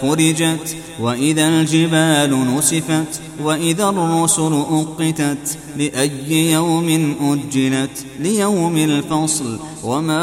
فرجت وإذا الجبال نسفت وإذا الرسل أقتت لأي يوم أجلت ليوم الفصل وما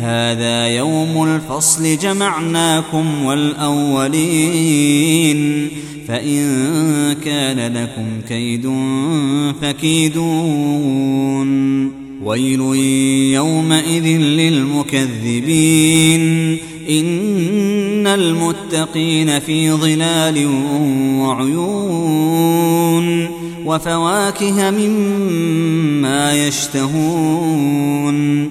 هذا يوم الفصل جمعناكم والأولين. فإن كان لكم كيد فكيدون. ويل يومئذ للمكذبين. إن المتقين في ظلال وعيون. وفواكه مما يشتهون.